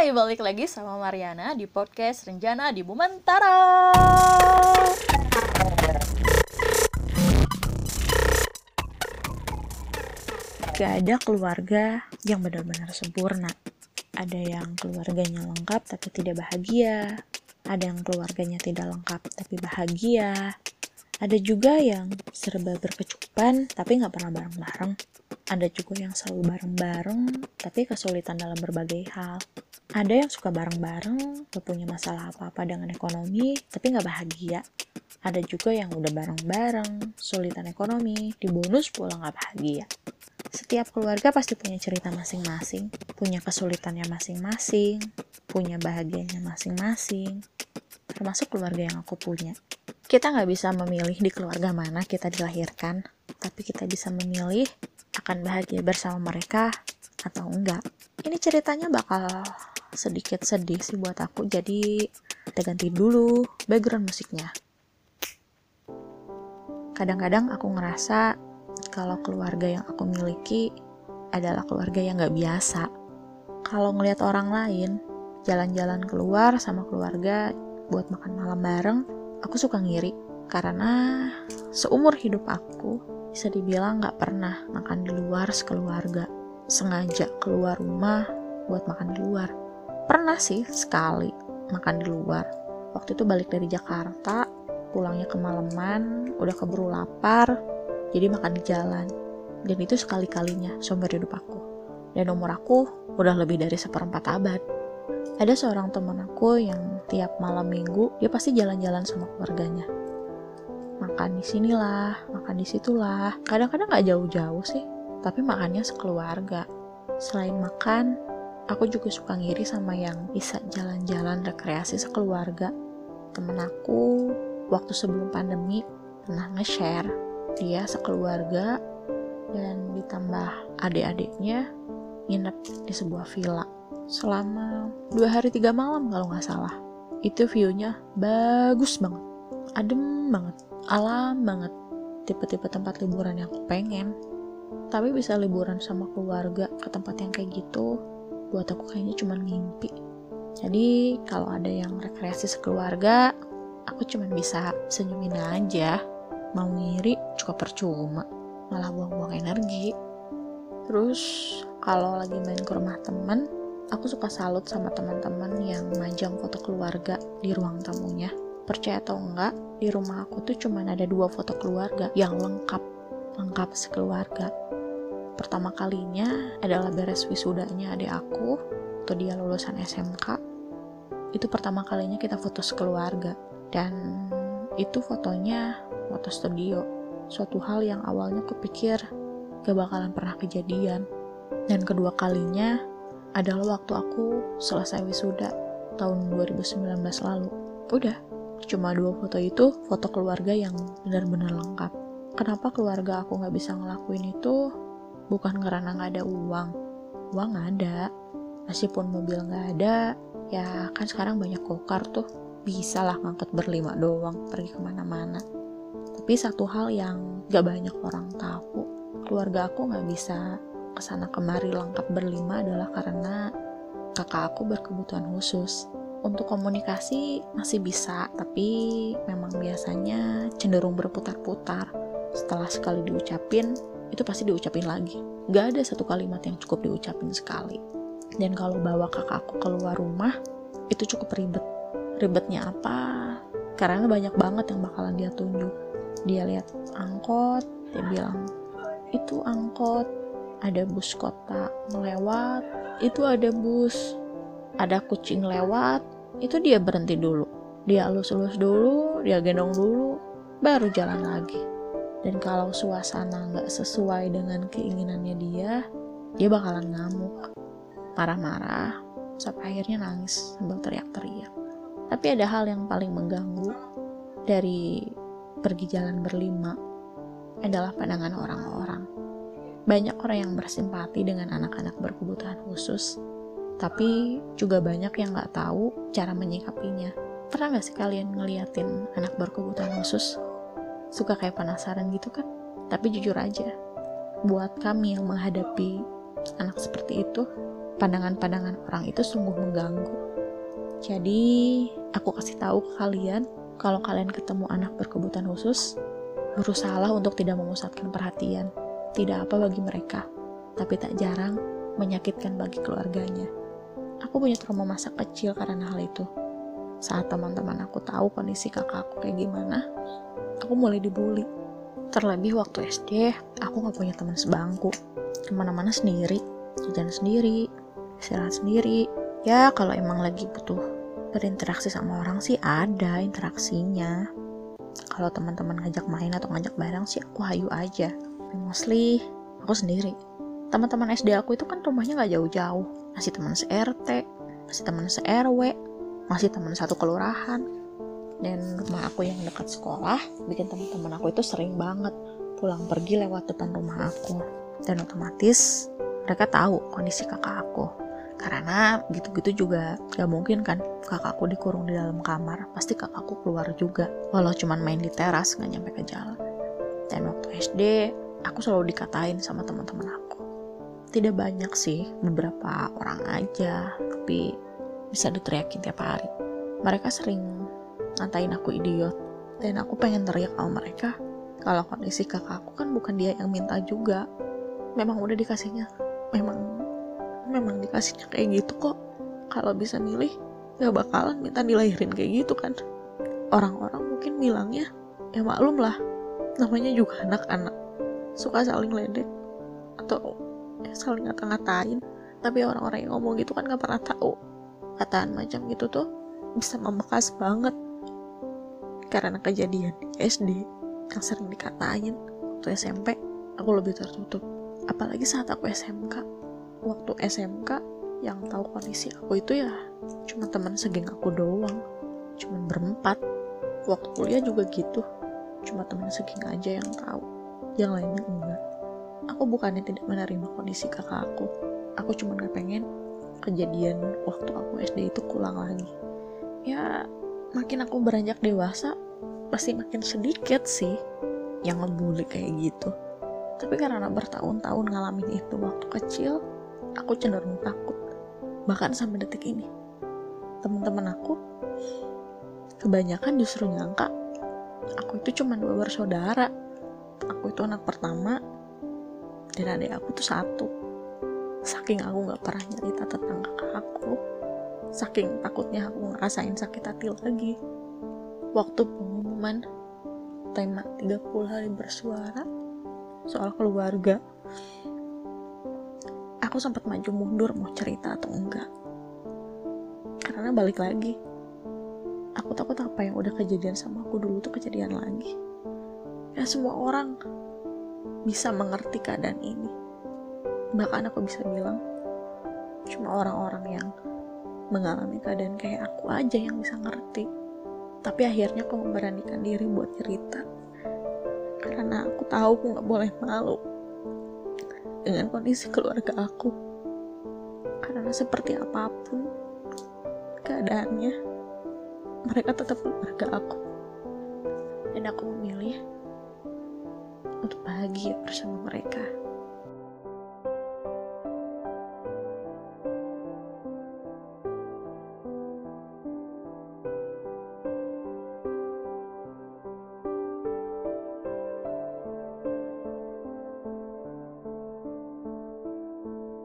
Hai, balik lagi sama Mariana di podcast Renjana di Bumentara. Gak ada keluarga yang benar-benar sempurna. Ada yang keluarganya lengkap tapi tidak bahagia. Ada yang keluarganya tidak lengkap tapi bahagia. Ada juga yang serba berkecukupan tapi nggak pernah bareng-bareng. Ada juga yang selalu bareng-bareng tapi kesulitan dalam berbagai hal. Ada yang suka bareng-bareng, gak punya masalah apa-apa dengan ekonomi, tapi nggak bahagia. Ada juga yang udah bareng-bareng, sulitan ekonomi, dibonus pula nggak bahagia. Setiap keluarga pasti punya cerita masing-masing, punya kesulitannya masing-masing, punya bahagianya masing-masing, termasuk keluarga yang aku punya. Kita nggak bisa memilih di keluarga mana kita dilahirkan, tapi kita bisa memilih akan bahagia bersama mereka atau enggak. Ini ceritanya bakal sedikit sedih sih buat aku, jadi kita ganti dulu background musiknya. Kadang-kadang aku ngerasa kalau keluarga yang aku miliki adalah keluarga yang gak biasa. Kalau ngelihat orang lain, jalan-jalan keluar sama keluarga buat makan malam bareng, aku suka ngiri. Karena seumur hidup aku, bisa dibilang gak pernah makan di luar sekeluarga. Sengaja keluar rumah buat makan di luar pernah sih sekali makan di luar waktu itu balik dari Jakarta pulangnya kemalaman udah keburu lapar jadi makan di jalan dan itu sekali-kalinya seumur hidup aku dan umur aku udah lebih dari seperempat abad ada seorang teman aku yang tiap malam minggu dia pasti jalan-jalan sama keluarganya. Makan di sinilah makan di situlah. Kadang-kadang gak jauh-jauh sih tapi makannya sekeluarga. Selain makan aku juga suka ngiri sama yang bisa jalan-jalan rekreasi sekeluarga. Temen aku waktu sebelum pandemi pernah nge-share dia sekeluarga dan ditambah adik-adiknya nginep di sebuah villa selama dua hari tiga malam kalau nggak salah. Itu view-nya bagus banget, adem banget, alam banget, tipe-tipe tempat liburan yang aku pengen. Tapi bisa liburan sama keluarga ke tempat yang kayak gitu buat aku kayaknya cuma mimpi. Jadi kalau ada yang rekreasi sekeluarga aku cuma bisa senyumin aja. Mau ngiri cukup percuma. Malah buang-buang energi. Terus kalau lagi main ke rumah temen aku suka salut sama teman-teman yang majang foto keluarga di ruang tamunya. Percaya atau enggak di rumah aku tuh cuma ada dua foto keluarga yang lengkap lengkap sekeluarga. Pertama kalinya adalah beres wisudanya adik aku atau dia lulusan SMK itu pertama kalinya kita foto sekeluarga. Dan itu fotonya foto studio. Suatu hal yang awalnya kupikir gak bakalan pernah kejadian. Dan kedua kalinya adalah waktu aku selesai wisuda tahun 2019 lalu. Udah cuma dua foto itu foto keluarga yang benar-benar lengkap. Kenapa keluarga aku nggak bisa ngelakuin itu? Bukan karena nggak ada uang. Uang ada meskipun mobil nggak ada. Ya kan sekarang banyak kokar tuh. Bisa lah ngangkut berlima doang pergi ke mana-mana. Tapi satu hal yang gak banyak orang tahu keluarga aku nggak bisa ke sana kemari lengkap berlima adalah karena kakak aku berkebutuhan khusus untuk komunikasi masih bisa tapi memang biasanya cenderung berputar-putar setelah sekali diucapin itu pasti diucapin lagi. Gak ada satu kalimat yang cukup diucapin sekali. Dan kalau bawa kakakku keluar rumah, itu cukup ribet. Ribetnya apa? Karena banyak banget yang bakalan dia tunjuk. Dia lihat angkot, dia bilang, itu angkot, ada bus kota melewat, itu ada bus, ada kucing lewat, itu dia berhenti dulu. Dia elus-elus dulu, dia gendong dulu, baru jalan lagi. Dan kalau suasana nggak sesuai dengan keinginannya dia dia bakalan ngamuk marah-marah sampai akhirnya nangis sambil teriak-teriak. Tapi ada hal yang paling mengganggu dari pergi jalan berlima adalah pandangan orang-orang banyak orang yang bersimpati dengan anak-anak berkebutuhan khusus tapi juga banyak yang nggak tahu cara menyikapinya pernah nggak sih kalian ngeliatin anak berkebutuhan khusus suka kayak penasaran gitu kan tapi jujur aja buat kami yang menghadapi anak seperti itu pandangan-pandangan orang itu sungguh mengganggu. Jadi, aku kasih tahu ke kalian, kalau kalian ketemu anak berkebutuhan khusus, berusahalah untuk tidak memusatkan perhatian. Tidak apa bagi mereka, tapi tak jarang menyakitkan bagi keluarganya. Aku punya trauma masa kecil karena hal itu. Saat teman-teman aku tahu kondisi kakak aku kayak gimana, aku mulai dibully. Terlebih waktu SD, aku gak punya teman sebangku. Ke mana-mana sendiri, jajan sendiri, istirahat sendiri. Ya kalau emang lagi butuh berinteraksi sama orang sih ada interaksinya. Kalau teman-teman ngajak main atau ngajak bareng sih aku hayu aja. Mostly aku sendiri. Teman-teman SD aku itu kan rumahnya gak jauh-jauh. Masih teman se-RT, masih teman se-RW, masih teman satu kelurahan. Dan rumah aku yang dekat sekolah bikin teman-teman aku itu sering banget pulang pergi lewat depan rumah aku. Dan otomatis mereka tahu kondisi kakak aku. Karena gitu-gitu juga gak mungkin kan kakakku dikurung di dalam kamar. Pasti kakakku keluar juga. Walau cuman main di teras nggak nyampe ke jalan. Dan waktu SD aku selalu dikatain sama teman-teman aku tidak banyak sih beberapa orang aja tapi bisa diteriakin tiap hari. Mereka sering ngatain aku idiot, dan aku pengen teriak sama mereka kalau kondisi kakak aku kan bukan dia yang minta juga. Memang udah dikasihnya, memang memang dikasihnya kayak gitu kok. Kalau bisa milih, gak bakalan minta dilahirin kayak gitu kan. Orang-orang mungkin bilangnya, ya maklum lah, namanya juga anak-anak. Suka saling ledek, atau ya saling ngata-ngatain. Tapi orang-orang yang ngomong gitu kan gak pernah tahu perkataan macam gitu tuh bisa membekas banget karena kejadian di SD yang sering dikatain waktu SMP aku lebih tertutup. Apalagi saat aku SMK waktu SMK yang tahu kondisi aku itu ya cuma teman segeng aku doang. Cuma berempat. Waktu kuliah juga gitu. Cuma teman segeng aja yang tahu yang lainnya enggak. Aku bukannya tidak menerima kondisi kakak aku. Aku cuma gak pengen kejadian waktu aku SD itu kulang lagi. Ya makin aku beranjak dewasa pasti makin sedikit sih yang ngebully kayak gitu. Tapi karena bertahun-tahun ngalamin itu waktu kecil aku cenderung takut. Bahkan sampai detik ini teman-teman aku kebanyakan justru nyangka aku itu cuma dua bersaudara aku itu anak pertama dan adik aku tuh satu. Saking aku nggak pernah nyerita tentang kakak aku saking takutnya aku ngerasain sakit hati lagi. Waktu pengumuman tema 30 hari bersuara soal keluarga aku sempat maju mundur mau cerita atau enggak. Karena balik lagi aku takut apa yang udah kejadian sama aku dulu tuh kejadian lagi ya semua orang bisa mengerti keadaan ini. Bahkan aku bisa bilang cuma orang-orang yang mengalami keadaan kayak aku aja yang bisa ngerti. Tapi akhirnya aku memberanikan diri buat cerita. Karena aku tahu aku nggak boleh malu dengan kondisi keluarga aku. Karena seperti apa pun keadaannya mereka tetap keluarga aku. Dan aku memilih untuk bahagia bersama mereka.